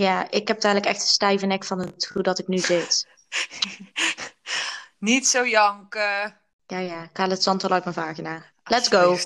Ja, ik heb eigenlijk echt een stijve nek van het hoe dat ik nu zit. Niet zo janken. Ja, ja, ik haal het zand al uit mijn vagina. Let's go.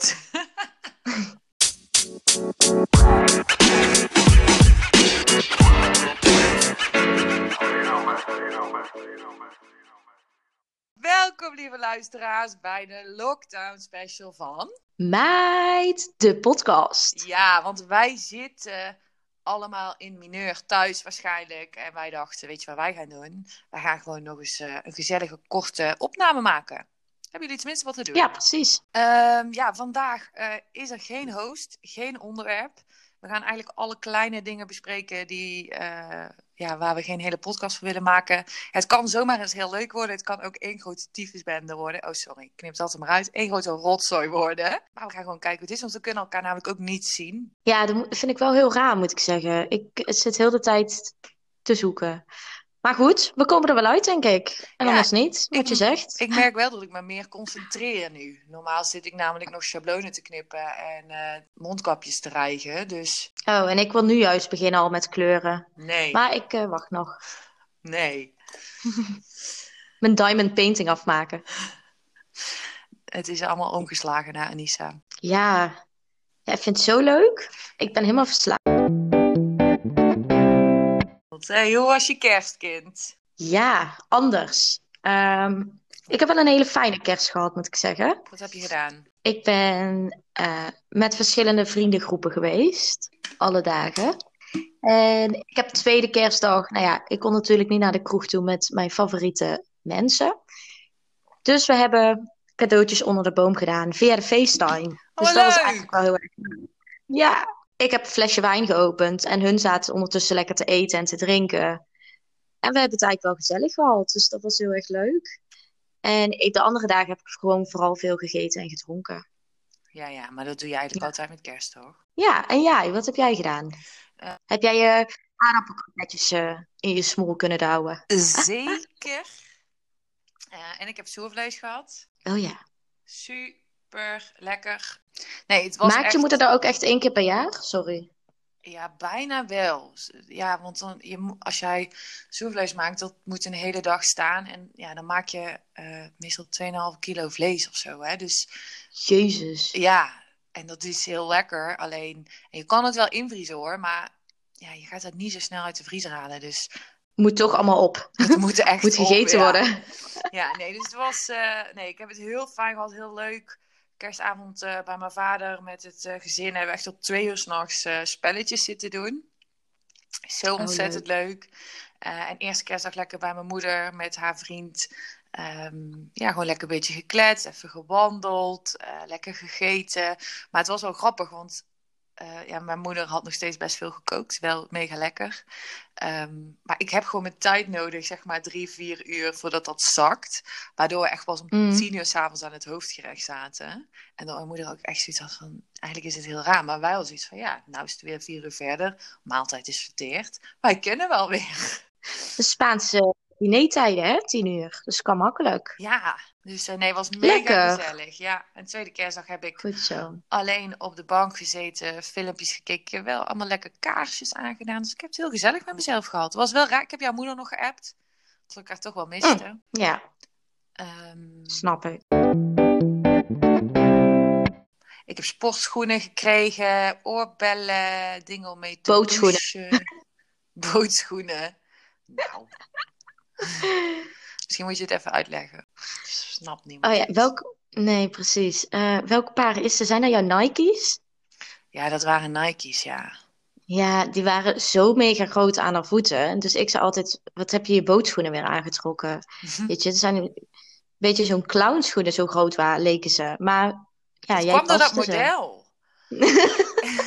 Welkom, lieve luisteraars, bij de Lockdown Special van. Meid, de podcast. Ja, want wij zitten allemaal in mineur thuis waarschijnlijk. En wij dachten, weet je wat wij gaan doen? Wij gaan gewoon nog eens eh, een gezellige, korte opname maken. Hebben jullie tenminste wat te doen? Ja, precies. Ehm, ja, vandaag eh, is er geen host, geen onderwerp. We gaan eigenlijk alle kleine dingen bespreken die, eh, ja, waar we geen hele podcast voor willen maken. Het kan zomaar eens heel leuk worden. Het kan ook één grote tyfusbende worden. Oh, sorry, ik knip het altijd maar uit. Eén grote rotzooi worden. Maar we gaan gewoon kijken hoe het is, want we kunnen elkaar namelijk ook niet zien. Ja, dat vind ik wel heel raar, moet ik zeggen. Ik zit heel de tijd te zoeken. Maar goed, we komen er wel uit, denk ik. En Ja, anders niet, wat ik- je zegt. Ik merk wel dat ik me meer concentreer nu. Normaal zit ik namelijk nog schablonen te knippen en eh, mondkapjes te rijgen. Dus Oh, en ik wil nu juist beginnen al met kleuren. nee, Maar ik eh, wacht nog. nee. Mijn diamond painting afmaken. Het is allemaal omgeslagen naar Anissa. Ja. ja, ik vind het zo leuk. Ik ben helemaal verslaafd. Hey, hoe was je kerstkind? Ja, anders. Ehm, ik heb wel een hele fijne kerst gehad, moet ik zeggen. Wat heb je gedaan? Ik ben eh, met verschillende vriendengroepen geweest, alle dagen. En ik heb tweede kerstdag, nou ja, ik kon natuurlijk niet naar de kroeg toe met mijn favoriete mensen. Dus we hebben cadeautjes onder de boom gedaan via de FaceTime. Dus Oh, dat was eigenlijk wel heel erg leuk. Ja, ik heb een flesje wijn geopend en hun zaten ondertussen lekker te eten en te drinken. En we hebben het eigenlijk wel gezellig gehad, dus dat was heel erg leuk. En ik, de andere dagen heb ik gewoon vooral veel gegeten en gedronken. Ja, ja, maar dat doe je eigenlijk Ja. altijd met kerst, toch? Ja, en jij, wat heb jij gedaan? Eh. Heb jij je aardappelknetjes eh in je smoel kunnen douwen? Zeker. Eh, en ik heb soervlees gehad. Oh ja. Super lekker. Nee, het was Maakt je moeder dat ook echt één keer per jaar? Sorry. Ja, bijna wel. Ja, want dan, je, als jij soervlees maakt, dat moet een hele dag staan. En ja, dan maak je eh, meestal 2,5 kilo vlees of zo. Hè? Dus Jezus. ja, en dat is heel lekker. Alleen, en je kan het wel invriezen hoor, maar ja, je gaat het niet zo snel uit de vriezer halen. Dus Moet toch allemaal op. het moet echt Moet op, gegeten ja. worden. Ja, nee, dus het was. eh, nee, ik heb het heel fijn gehad, heel leuk. Kerstavond eh, bij mijn vader met het eh, gezin hebben we echt tot twee uur s'nachts eh spelletjes zitten doen. Zo ontzettend leuk. Eh, en eerste kerstdag lekker bij mijn moeder met haar vriend. Ehm, ja, gewoon lekker een beetje gekletst, even gewandeld, lekker gegeten. Maar het was wel grappig, want eh, ja, mijn moeder had nog steeds best veel gekookt. Wel mega lekker. Ehm, maar ik heb gewoon mijn tijd nodig, zeg maar drie, vier uur voordat dat zakt. Waardoor we echt pas om Mm. tien uur s'avonds aan het hoofdgerecht zaten. En dat mijn moeder ook echt zoiets had van, eigenlijk is het heel raar. Maar wij hadden zoiets van, ja, nou is het weer vier uur verder. Maaltijd is verteerd. Wij kunnen wel weer. De Spaanse dinertijden, hè? Tien uur. Dus kan makkelijk. Ja, dus eh, nee, het was mega Lekker. gezellig. Ja, en tweede kerstdag heb ik Goed zo. alleen op de bank gezeten, filmpjes gekeken. Wel allemaal lekker kaarsjes aangedaan. Dus ik heb het heel gezellig met mezelf gehad. Het was wel raar. Ik heb jouw moeder nog geappt. Dat we elkaar toch wel misten. Ja, Ehm, snap ik. ik heb sportschoenen gekregen, oorbellen, dingen om mee te Bootschoenen. douchen. Bootschoenen. Nou. Misschien moet je het even uitleggen. Snap niemand. Oh ja, welk... Nee, precies. Eh, welke paren is er? Zijn dat jouw Nike's? Ja, dat waren Nike's, ja. Ja, die waren zo mega groot aan haar voeten. Dus ik zei altijd, wat heb je je bootschoenen weer aangetrokken? Weet je, het zijn een beetje zo'n clownschoenen, zo groot waren, leken ze. Maar ja, Het jij kwam door dat model.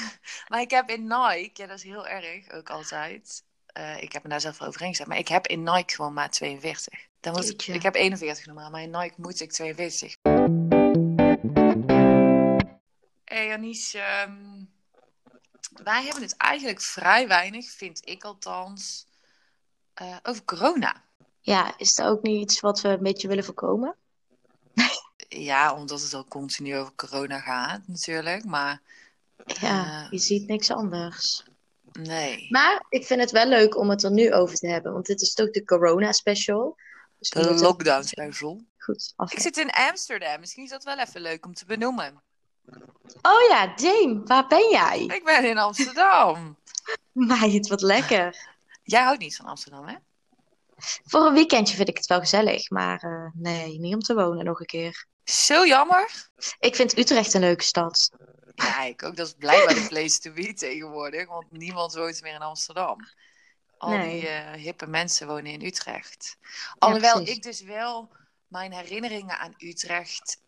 maar ik heb in Nike, ja, dat is heel erg, ook altijd. Eh, ik heb me daar zelf wel overheen gezet, maar ik heb in Nike gewoon maar 42. Dan ik heb 41 normaal, maar in Nike moet ik 42. Hey Janice, ehm, wij hebben het eigenlijk vrij weinig, vind ik althans, eh, over corona. Ja, is dat ook niet iets wat we een beetje willen voorkomen? Ja, omdat het al continu over corona gaat natuurlijk, maar Ja, Eh. je ziet niks anders. Nee. Maar ik vind het wel leuk om het er nu over te hebben. Want dit is toch de corona special. Dus we De moeten- lockdown special. Goed, af. Ik zit in Amsterdam. Misschien is dat wel even leuk om te benoemen. Oh ja, Dame, waar ben jij? Ik ben in Amsterdam. Meid, wat lekker. Jij houdt niet van Amsterdam, hè? Voor een weekendje vind ik het wel gezellig. Maar eh, nee, niet om te wonen nog een keer. Zo jammer. Ik vind Utrecht een leuke stad. Ja, ik ook. Dat is blijkbaar de place to be tegenwoordig. Want niemand woont meer in Amsterdam. Al Nee. die eh, hippe mensen wonen in Utrecht. Alhoewel ik dus wel mijn herinneringen aan Utrecht.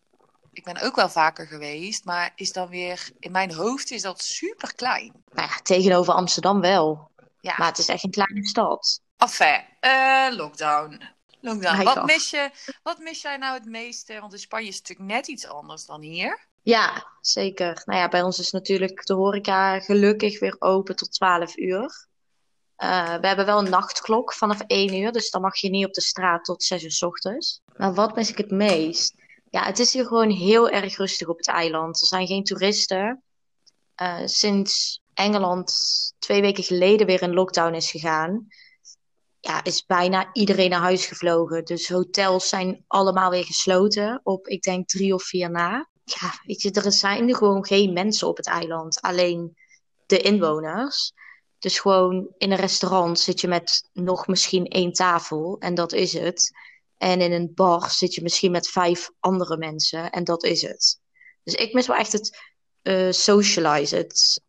Ik ben ook wel vaker geweest, maar is dan weer in mijn hoofd is dat super klein. Nou ja, tegenover Amsterdam wel. Ja, Maar het is echt een kleine stad. enfin, eh, lockdown. Lockdown. Wat mis, je, wat mis jij nou het meeste? Want in Spanje is het natuurlijk net iets anders dan hier. Ja, zeker. Nou ja, bij ons is natuurlijk de horeca gelukkig weer open tot 12 uur. Eh, we hebben wel een nachtklok vanaf 1 uur, dus dan mag je niet op de straat tot 6 uur 's ochtends. Maar wat mis ik het meest? Ja, het is hier gewoon heel erg rustig op het eiland. Er zijn geen toeristen. Eh, sinds Engeland twee weken geleden weer in lockdown is gegaan, ja, is bijna iedereen naar huis gevlogen. Dus hotels zijn allemaal weer gesloten op, ik denk, drie of vier na. Ja, weet je, er zijn gewoon geen mensen op het eiland. Alleen de inwoners. Dus gewoon in een restaurant zit je met nog misschien één tafel en dat is het. En in een bar zit je misschien met vijf andere mensen en dat is het. Dus ik mis wel echt het eh socialize, het,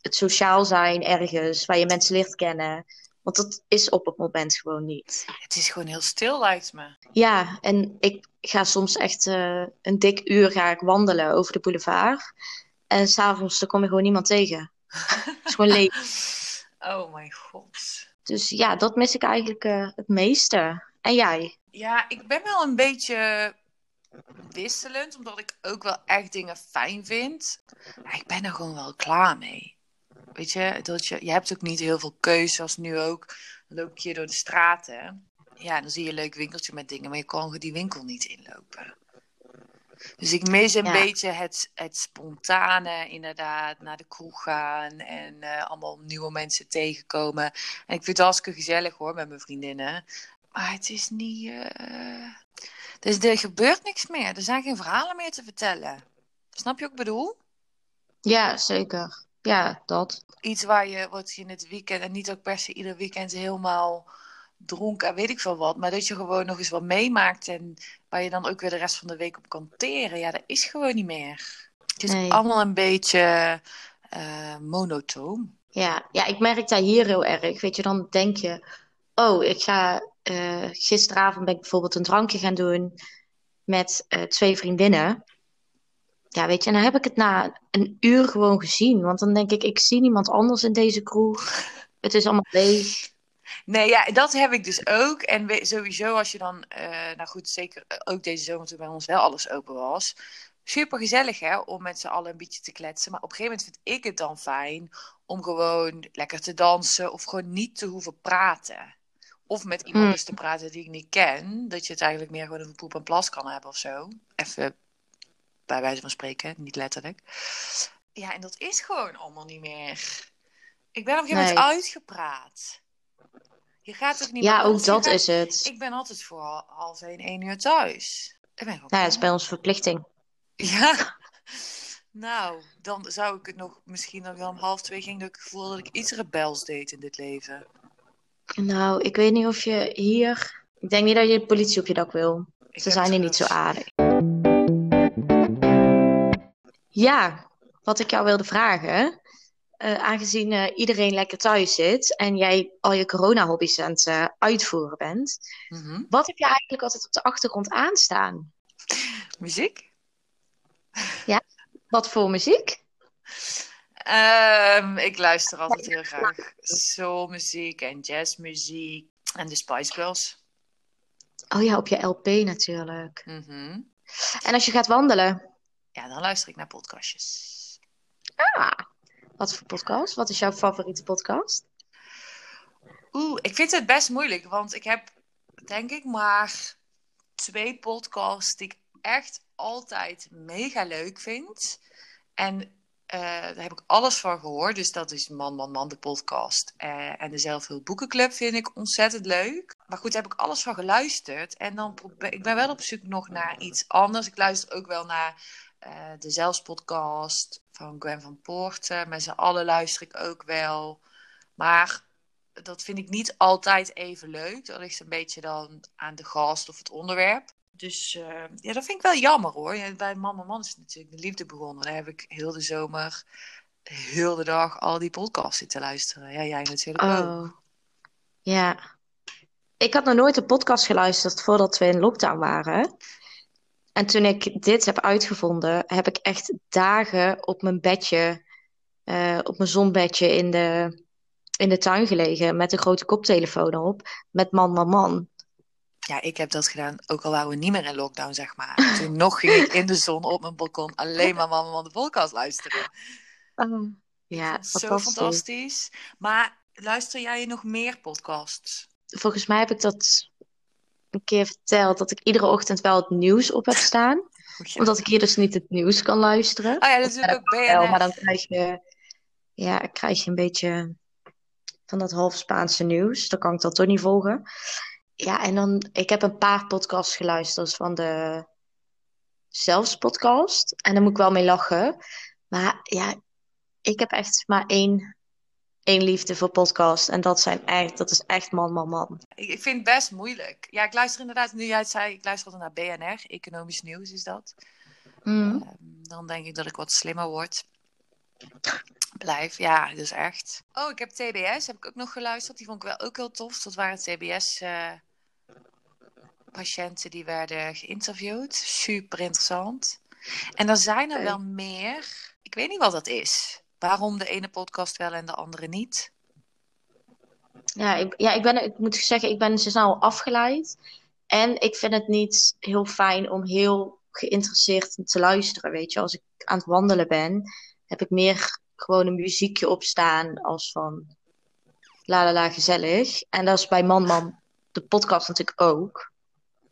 het sociaal zijn ergens, waar je mensen leert kennen. Want dat is op het moment gewoon niet. Het is gewoon heel stil, lijkt me. Ja, en ik ga soms echt eh, een dik uur ga ik wandelen over de boulevard. En s'avonds dan kom je gewoon niemand tegen. Het is gewoon leeg. Oh mijn god. Dus ja, dat mis ik eigenlijk eh, het meeste. En jij? Ja, ik ben wel een beetje wisselend, omdat ik ook wel echt dingen fijn vind. Maar ik ben er gewoon wel klaar mee. Weet je, dat je, je hebt ook niet heel veel keuze, als nu ook. Dan loop je door de straten. Ja, dan zie je een leuk winkeltje met dingen, maar je kan die winkel niet inlopen. Dus ik mis een Ja. beetje het, het spontane, inderdaad, naar de kroeg gaan en eh, allemaal nieuwe mensen tegenkomen. En ik vind het hartstikke gezellig hoor, met mijn vriendinnen. Maar het is niet. eh, Dus er gebeurt niks meer. Er zijn geen verhalen meer te vertellen. Snap je wat ik bedoel? Ja, zeker. Ja, dat. Iets waar je, wat je in het weekend, en niet ook per se ieder weekend helemaal dronken en weet ik veel wat, maar dat je gewoon nog eens wat meemaakt en waar je dan ook weer de rest van de week op kan teren. Ja, dat is gewoon niet meer. Het is Nee. allemaal een beetje eh, monotoon. Ja. ja, ik merk dat hier heel erg. Weet je, dan denk je, oh, ik ga. eh, gisteravond ben ik bijvoorbeeld een drankje gaan doen met eh, twee vriendinnen. Ja, weet je, en dan heb ik het na een uur gewoon gezien. Want dan denk ik, ik zie niemand anders in deze kroeg. Het is allemaal leeg. Nee, ja, dat heb ik dus ook. En we- sowieso als je dan, eh, nou goed, zeker eh, ook deze zomer toen bij ons wel alles open was. Super gezellig hè, om met z'n allen een beetje te kletsen. Maar op een gegeven moment vind ik het dan fijn om gewoon lekker te dansen of gewoon niet te hoeven praten. Of met iemand eens te praten die ik niet ken. Dat je het eigenlijk meer gewoon over poep en plas kan hebben of zo. Even bij wijze van spreken, niet letterlijk. Ja, en dat is gewoon allemaal niet meer. Ik ben op een gegeven moment Nee. uitgepraat. Je gaat ook niet Ja, ook dat gaat- is het. Ik ben altijd voor hal- half één, één uur thuis. Ik ben Nou, dat is bij ons verplichting. Ja. Nou, dan zou ik het nog misschien nog wel om half twee ging dat ik voelde dat ik iets rebels deed in dit leven. Nou, ik weet niet of je hier. Ik denk niet dat je de politie op je dak wil. Ik Ze zijn hier niet zo aardig. Ja, wat ik jou wilde vragen. Eh, aangezien eh, iedereen lekker thuis zit en jij al je corona-hobby's aan het eh, uitvoeren bent, Mhm. wat heb je eigenlijk altijd op de achtergrond aanstaan? Muziek? Wat voor muziek? Ehm, ik luister altijd heel graag soulmuziek en jazzmuziek en de Spice Girls. Oh ja, op je LP natuurlijk. Mhm. En als je gaat wandelen, Ja, dan luister ik naar podcastjes. ah, wat voor podcast? Wat is jouw favoriete podcast? Oeh, ik vind het best moeilijk, want ik heb denk ik maar twee podcasts die ik echt altijd mega leuk vind. En Eh, daar heb ik alles van gehoord. Dus dat is Man, Man, Man, de podcast. Uh, en de Zelfhulpboekenclub vind ik ontzettend leuk. Maar goed, daar heb ik alles van geluisterd. En dan probeer ik ben wel op zoek nog naar iets anders. Ik luister ook wel naar uh, de Zelfspodcast van Gwen van Poorten. Met z'n allen luister ik ook wel. Maar dat vind ik niet altijd even leuk. Dat ligt een beetje dan aan de gast of het onderwerp. Dus uh, ja, dat vind ik wel jammer hoor. Ja, bij Mama Man is natuurlijk de liefde begonnen. Daar heb ik heel de zomer, heel de dag al die podcasts zitten luisteren. Ja, jij natuurlijk oh. ook. Ja. Ik had nog nooit een podcast geluisterd voordat we in lockdown waren. En toen ik dit heb uitgevonden, heb ik echt dagen op mijn bedje, uh, op mijn zonbedje in de, in de tuin gelegen met een grote koptelefoon op, met man, man, man. Ja, ik heb dat gedaan, ook al waren we niet meer in lockdown, zeg maar. Toen nog ging ik in de zon op mijn balkon alleen maar Mama Man de podcast luisteren. Oh, ja, Zo fantastisch. Maar luister jij nog meer podcasts? Volgens mij heb ik dat een keer verteld, dat ik iedere ochtend wel het nieuws op heb staan. Oh, Omdat ik hier dus niet het nieuws kan luisteren. Oh ja, dat is ook BNR. maar dan krijg je, ja, krijg je een beetje van dat half Spaanse nieuws. Dan kan ik dat toch niet volgen. Ja, en dan, ik heb een paar podcasts geluisterd van de Zelfs podcast. En daar moet ik wel mee lachen. Maar ja, ik heb echt maar één, één liefde voor podcast. En dat, zijn echt, dat is echt man, man, man. Ik vind het best moeilijk. Ja, ik luister inderdaad, nu jij het zei, ik luister altijd naar BNR. Economisch nieuws is dat. Mm. Uh, dan denk ik dat ik wat slimmer word. Blijf, ja, dus echt. Oh, ik heb TBS, heb ik ook nog geluisterd. Die vond ik wel ook heel tof. Dat waren TBS... Uh, patiënten die werden geïnterviewd. Super interessant. En er zijn er wel meer. Ik weet niet wat dat is. Waarom de ene podcast wel en de andere niet? Ja, ik, ja, ik, ben, ik moet zeggen, ik ben snel afgeleid. En ik vind het niet heel fijn om heel geïnteresseerd te luisteren. Weet je, als ik aan het wandelen ben, heb ik meer gewoon een muziekje opstaan als van la la la gezellig. En dat is bij Man Man de podcast natuurlijk ook.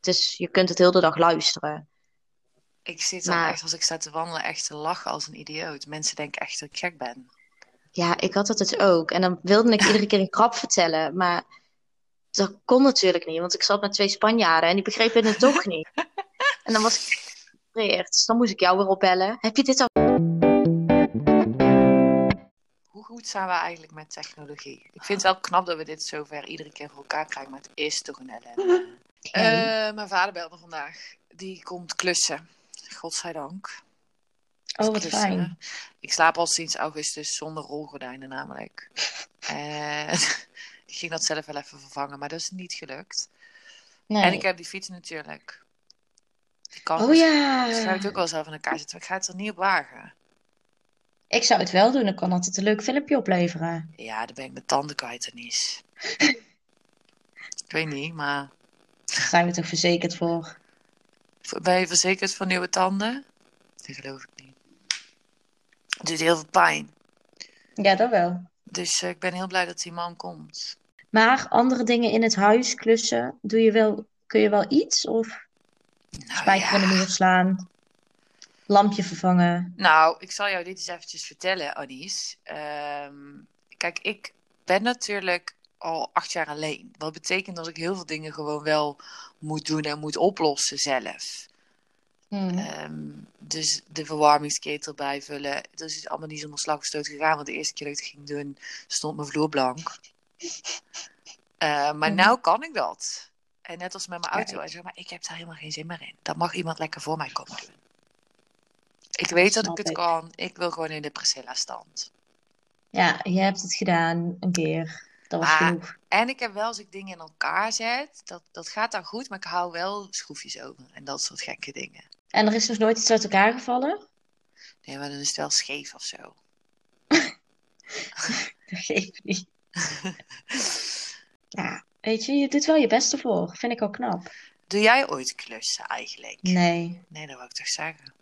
Dus je kunt het heel de dag luisteren. Ik zit dan echt, als ik sta te wandelen, echt te lachen als een idioot. Mensen denken echt dat ik gek ben. Ja, ik had dat dus ook. En dan wilde ik iedere keer een grap vertellen. Maar dat kon natuurlijk niet, want ik zat met twee Spanjaarden en die begrepen het toch niet. En dan was ik gefrustreerd. Dus dan moest ik jou weer opbellen. Heb je dit al... Hoe goed zijn we eigenlijk met technologie? Ik vind het wel knap dat we dit zover iedere keer voor elkaar krijgen, maar het is toch een ellende. Uh, mijn vader belde vandaag. Die komt klussen. Godzijdank. Oh, wat fijn. Ik slaap al sinds augustus zonder rolgordijnen namelijk. En ik ging dat zelf wel even vervangen, maar dat is niet gelukt. Nee. En ik heb die fiets natuurlijk. Die kan oh ja. Dus ga ik ook wel zelf in elkaar zetten. Ik ga het er niet op wagen. Ik zou het wel doen. Dan kan altijd een leuk filmpje opleveren. Ja, dan ben ik mijn tanden kwijt, Denise. ik weet niet, maar zijn we toch verzekerd voor? Ben je verzekerd voor nieuwe tanden? Dat geloof ik niet. Het doet heel veel pijn. Ja, dat wel. Dus uh, ik ben heel blij dat die man komt. Maar andere dingen in het huis klussen, doe je wel, kun je wel iets? Of nou, spijker ja. in de muur slaan? Lampje vervangen? Nou, ik zal jou dit eens eventjes vertellen, Anis. Um, kijk, ik ben natuurlijk al acht jaar alleen. Wat betekent dat ik heel veel dingen gewoon wel moet doen en moet oplossen zelf. Hmm. Um, dus de verwarmingsketel bijvullen. Dat is allemaal niet zonder slag of stoot gegaan. Want de eerste keer dat ik het ging doen, stond mijn vloer blank. Uh, maar hmm. nou kan ik dat. En net als met mijn auto. Hij zei, maar ik heb daar helemaal geen zin meer in. Dat mag iemand lekker voor mij komen doen. Ik weet dat ik het kan. Ik wil gewoon in de Priscilla stand. Ja, je hebt het gedaan een keer. Dat was maar, genoeg. En ik heb wel, als ik dingen in elkaar zet, dat, dat gaat dan goed, maar ik hou wel schroefjes over en dat soort gekke dingen. En er is dus nooit iets uit elkaar gevallen? Nee, maar dan is het wel scheef of zo. dat geeft niet. ja, weet je, je doet wel je best ervoor. Vind ik ook knap. Doe jij ooit klussen eigenlijk? Nee. Nee, dat wil ik toch zeggen.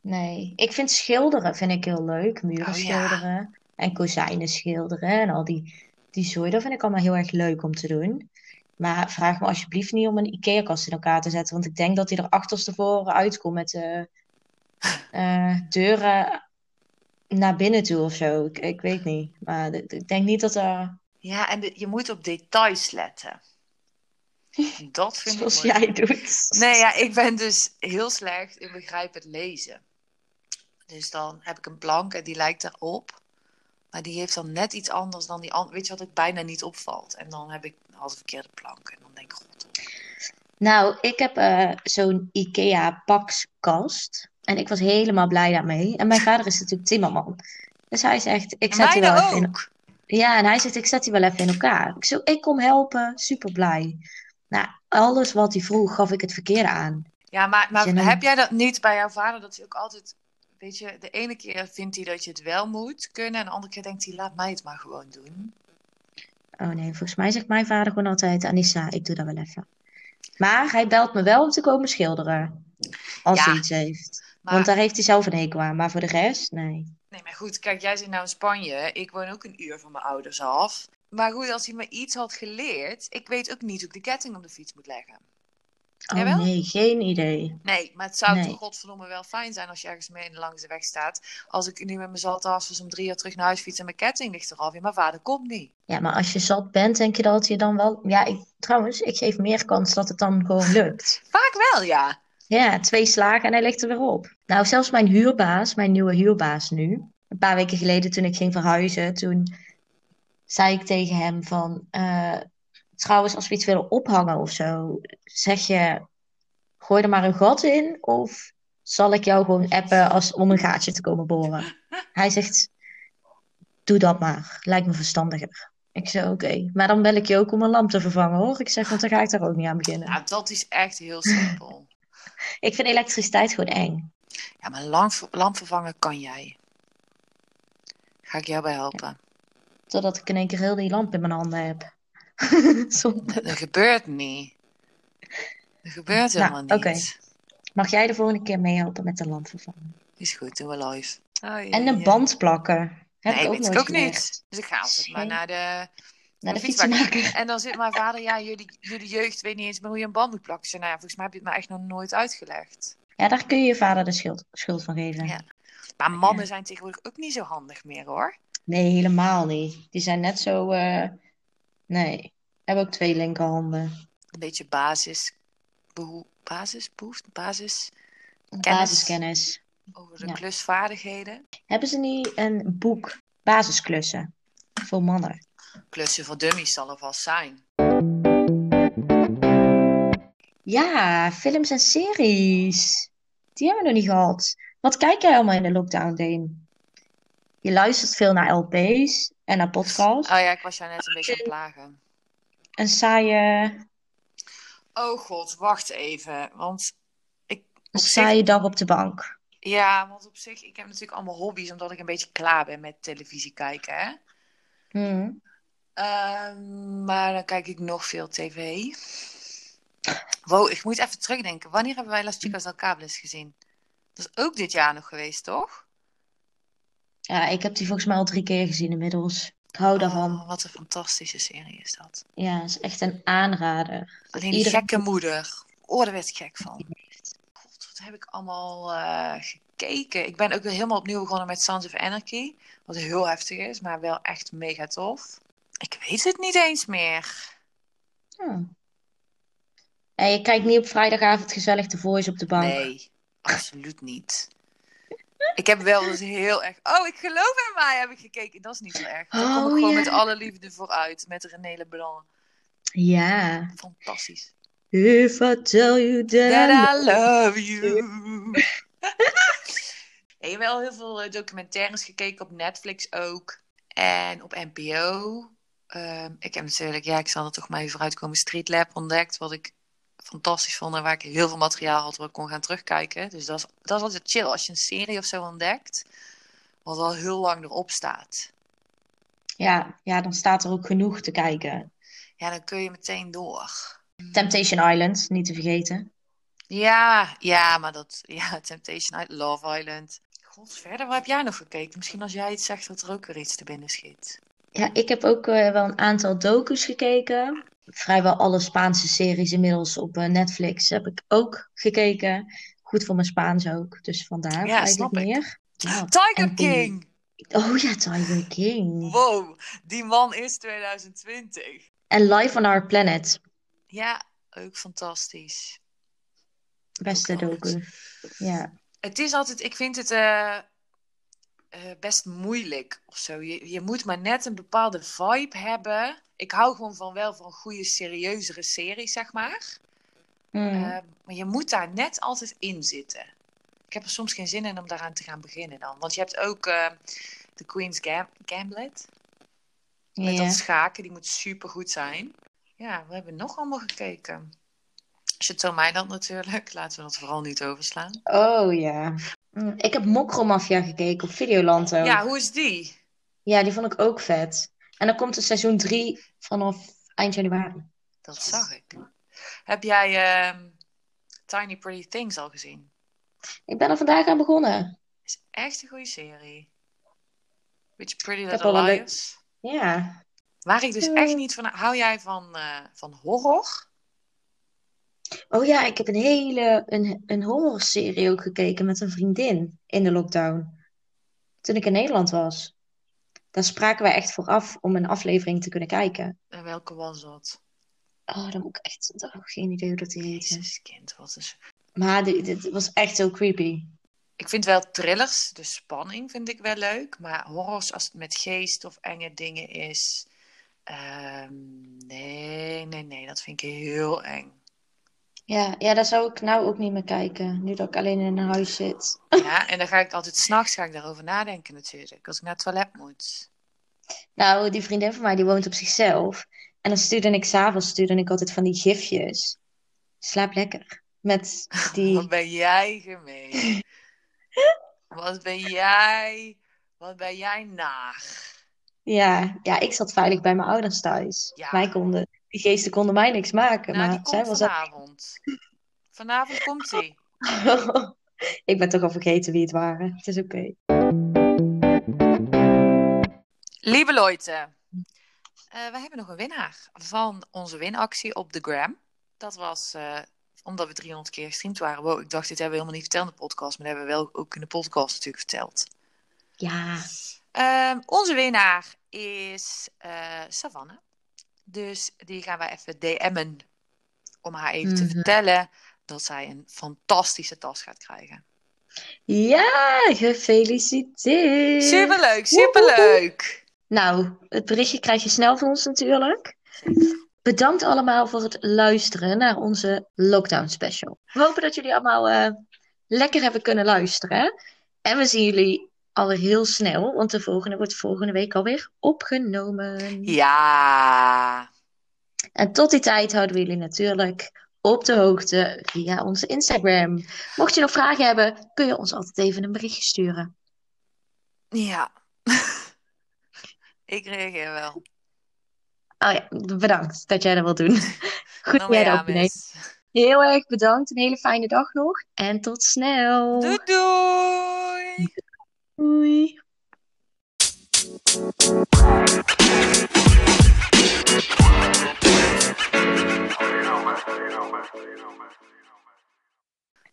Nee, ik vind schilderen vind ik heel leuk. Muren oh, schilderen ja. en kozijnen schilderen en al die die zooi, dat vind ik allemaal heel erg leuk om te doen. Maar vraag me alsjeblieft niet om een IKEA-kast in elkaar te zetten. Want ik denk dat hij er achterstevoren uitkomt met de uh, deuren naar binnen toe of zo. Ik, ik weet niet. Maar ik denk niet dat er... Ja, en de- je moet op details letten. Dat vind Zoals ik mooi. jij doet. Nee, ja, ik ben dus heel slecht in begrijpend lezen. Dus dan heb ik een plank en die lijkt erop. Maar die heeft dan net iets anders dan die andere. Weet je wat ook bijna niet opvalt? En dan heb ik al de verkeerde plank. En dan denk ik, god. Nou, ik heb eh, zo'n IKEA pakskast. En ik was helemaal blij daarmee. En mijn vader is natuurlijk timmerman. Dus hij zegt, ik zet die wel even in... Ja, en hij zegt, ik zet die wel even in elkaar. Ik zo, ik kom helpen, super blij. Nou, alles wat hij vroeg, gaf ik het verkeerde aan. Ja, maar, maar heb jij dat niet bij jouw vader? Dat hij ook altijd, weet je, de ene keer vindt hij dat je het wel moet kunnen. En de andere keer denkt hij, laat mij het maar gewoon doen. Oh nee, volgens mij zegt mijn vader gewoon altijd, Anissa, ik doe dat wel even. Maar hij belt me wel om te komen schilderen. Als Ja, hij iets heeft. Maar, Want daar heeft hij zelf een hekel aan. Maar voor de rest, nee. nee, maar goed, kijk, jij zit nou in Spanje. Ik woon ook een uur van mijn ouders af. Maar goed, als hij me iets had geleerd, ik weet ook niet hoe ik de ketting op de fiets moet leggen. Oh Jawel? nee, geen idee. Nee, maar het zou Nee. toch godverdomme wel fijn zijn als je ergens mee langs de weg staat. Als ik nu met mijn zaltassers om drie uur terug naar huis fiets en mijn ketting ligt eraf. Ja, mijn vader komt niet. Ja, maar als je zat bent, denk je dat je dan wel... Ja, ik, trouwens, ik geef meer kans dat het dan gewoon lukt. Vaak wel, ja. Ja, twee slagen en hij ligt er weer op. Nou, zelfs mijn huurbaas, mijn nieuwe huurbaas nu. Een paar weken geleden toen ik ging verhuizen, toen zei ik tegen hem van... eh, trouwens, als we iets willen ophangen of zo, zeg je... Gooi er maar een gat in of zal ik jou gewoon appen als, om een gaatje te komen boren? Hij zegt, doe dat maar. Lijkt me verstandiger. Ik zei, oké. Maar dan bel ik je ook om een lamp te vervangen, hoor. Ik zeg, want dan ga ik daar ook niet aan beginnen. Nou, dat is echt heel simpel. Ik vind elektriciteit gewoon eng. Ja, maar lamp, lamp vervangen kan jij. Ga ik jou bij helpen. Totdat ik in één keer heel die lamp in mijn handen heb. Zonde. Dat gebeurt niet. Dat gebeurt Nou, helemaal niet. oké. Mag jij de volgende keer meehelpen met de lamp vervangen? Is goed, doen we live. Oh, ja, En een band plakken. Heb Nee, ik ook weet ik ook niet. Dus ik ga altijd maar naar de, Naar de fietsenmaker. En dan zit mijn vader, ja, jullie, jullie jeugd weet niet eens meer hoe je een band moet plakken. Zei, nou ja, volgens mij heb je het me echt nog nooit uitgelegd. Ja, daar kun je je vader de schuld, schuld van geven. Ja. Maar mannen Ja. zijn tegenwoordig ook niet zo handig meer, hoor. Nee, helemaal niet. Die zijn net zo... eh, Nee. Hebben ook twee linkerhanden. Een beetje basis, behoe, basis, Kennis. Basiskennis. over de Ja. klusvaardigheden. Hebben ze niet een boek basisklussen voor mannen? Klussen voor dummies zal er vast zijn. Ja, films en series. Die hebben we nog niet gehad. Wat kijk jij allemaal in de lockdown, Dane? Je luistert veel naar LP's en naar podcasts. Oh ja, ik was jou net een beetje aan het plagen. Een saaie, Oh god, wacht even. Want ik, een zich, saaie dag op de bank. ja, want op zich, ik heb natuurlijk allemaal hobby's omdat ik een beetje klaar ben met televisie kijken, hè. Ehm, maar dan kijk ik nog veel tv. Wow, ik moet even terugdenken. Wanneer hebben wij Las Chicas del Cables gezien? Dat is ook dit jaar nog geweest, toch? Ja, ik heb die volgens mij al drie keer gezien inmiddels. Ik hou daarvan. Oh, wat een fantastische serie is dat. Ja, het is echt een aanrader. Alleen die gekke moeder. Oh, daar werd ik gek van. God, wat heb ik allemaal eh, gekeken. Ik ben ook weer helemaal opnieuw begonnen met Sons of Anarchy. Wat heel heftig is, maar wel echt mega tof. Ik weet het niet eens meer. En je kijkt niet op vrijdagavond gezellig de Voice op de bank. Nee, absoluut niet. Ik heb wel eens heel erg... Oh, ik geloof in mij heb ik gekeken. Dat is niet zo erg. Daar kom ik Oh, gewoon ja. met alle liefde vooruit. Met René Leblanc. Ja. Fantastisch. If I tell you that I That I love you. Ik heb wel heel veel eh, documentaires gekeken op Netflix ook. En op NPO. Ehm, ik heb natuurlijk, ja, ik zal er toch maar even vooruitkomen, Street Lab ontdekt. Wat ik fantastisch vond en waar ik heel veel materiaal had waar ik kon gaan terugkijken. Dus dat is, dat is altijd chill als je een serie of zo ontdekt. Wat al heel lang erop staat. Ja, ja, dan staat er ook genoeg te kijken. Ja, dan kun je meteen door. Temptation Island, niet te vergeten. Ja, ja, maar dat, ja, Temptation Island, Love Island. God, verder, waar heb jij nog gekeken? Misschien als jij iets zegt dat er ook weer iets te binnen schiet. Ja, ik heb ook eh, wel een aantal docus gekeken. Vrijwel alle Spaanse series inmiddels op eh, Netflix heb ik ook gekeken. Goed voor mijn Spaans ook, dus vandaar Ja, eigenlijk snap ik. meer. Ja, Tiger die- King! Oh ja, Tiger King. Wow, die man is 2020. En Life on Our Planet. Ja, ook fantastisch. Beste docu. Ja. Het is altijd, ik vind het eh, eh, best moeilijk of zo. Je, je moet maar net een bepaalde vibe hebben. Ik hou gewoon van wel van goede, serieuzere series, zeg maar. Mm. Eh, maar je moet daar net altijd in zitten. Ik heb er soms geen zin in om daaraan te gaan beginnen dan. Want je hebt ook eh The Queen's Gam Gamblet. Met dat schaken, die moet super goed zijn. Ja, we hebben nog allemaal gekeken. Chateau Meiland natuurlijk. Laten we dat vooral niet overslaan. Oh ja. Ik heb Mokromafia gekeken op Videoland ook. Ja, hoe is die? Ja, die vond ik ook vet. En dan komt er seizoen 3 vanaf eind januari. Dat zag ik. Heb jij ehm, Tiny Pretty Things al gezien? Ik ben er vandaag aan begonnen. Is echt een goede serie. Beetje Pretty Little Liars. Ja. Waar ik dus echt niet van... Hou jij van, eh, van horror? Oh ja, ik heb een hele een, een horrorserie ook gekeken met een vriendin in de lockdown. Toen ik in Nederland was. Daar spraken wij echt voor af om een aflevering te kunnen kijken. En welke was dat? Oh, dan moet ik echt... oh, geen idee hoe dat die. Jezus, kind. Wat is... Maar dit, was echt heel creepy. Ik vind wel thrillers, de spanning vind ik wel leuk. Maar horrors, als het met geest of enge dingen is... ehm, nee, nee, nee. Dat vind ik heel eng. Ja, ja, daar zou ik nou ook niet meer kijken. Nu dat ik alleen in een huis zit. Ja, en dan ga ik altijd s'nachts ga ik daarover nadenken natuurlijk. Als ik naar het toilet moet. Nou, die vriendin van mij die woont op zichzelf. En dan stuurde ik s'avonds stuurde ik altijd van die gifjes. Slaap lekker. Met die... Wat ben jij gemeen. Wat ben jij... Wat ben jij naar. Ja, ja, ik zat veilig bij mijn ouders thuis. Ja. Mij konden, die geesten konden mij niks maken. Nou, maar zij was vanavond. Vanavond komt hij. Ik ben toch al vergeten wie het waren. Het is oké. Lieve Leute, eh, we hebben nog een winnaar van onze winactie op de Gram. Dat was eh, omdat we 300 keer gestreamd waren. Wow, ik dacht, dit hebben we helemaal niet verteld in de podcast, maar dat hebben we wel ook in de podcast natuurlijk verteld. Ja. Ehm, onze winnaar is eh Savannah. Dus die gaan wij even DM'en om haar even te Mhm. vertellen dat zij een fantastische tas gaat krijgen. Ja, gefeliciteerd. Superleuk, superleuk! Nou, het berichtje krijg je snel van ons natuurlijk. Bedankt allemaal voor het luisteren naar onze lockdown special. We hopen dat jullie allemaal eh, lekker hebben kunnen luisteren. En we zien jullie alweer heel snel, want de volgende wordt volgende week alweer opgenomen. Ja, En tot die tijd houden we jullie natuurlijk op de hoogte via onze Instagram. Mocht je nog vragen hebben, kun je ons altijd even een berichtje sturen. ja. Ik reageer wel. Oh ja, bedankt dat jij dat wilt doen. Goed opneemt. mis. Heel erg bedankt. Een hele fijne dag nog. En tot snel. Doei doei! Doei.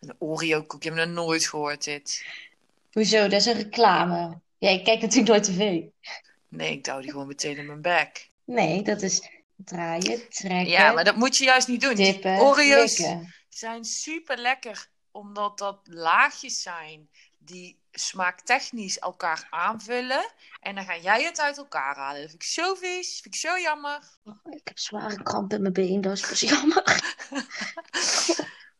Een Oreo koekje, ik heb nog nooit gehoord dit. Hoezo? Dat is een reclame. Ja, ik kijk natuurlijk nooit tv. Nee, ik douw die gewoon meteen in mijn bek. Nee, dat is draaien, trekken, Ja, maar dat moet je juist niet doen. tippen, Oreo's likken. zijn super lekker, omdat dat laagjes zijn die smaaktechnisch elkaar aanvullen. En dan ga jij het uit elkaar halen. Dat vind ik zo vies, vind ik zo jammer. Oh, ik heb zware kramp in mijn been, dat is pas jammer.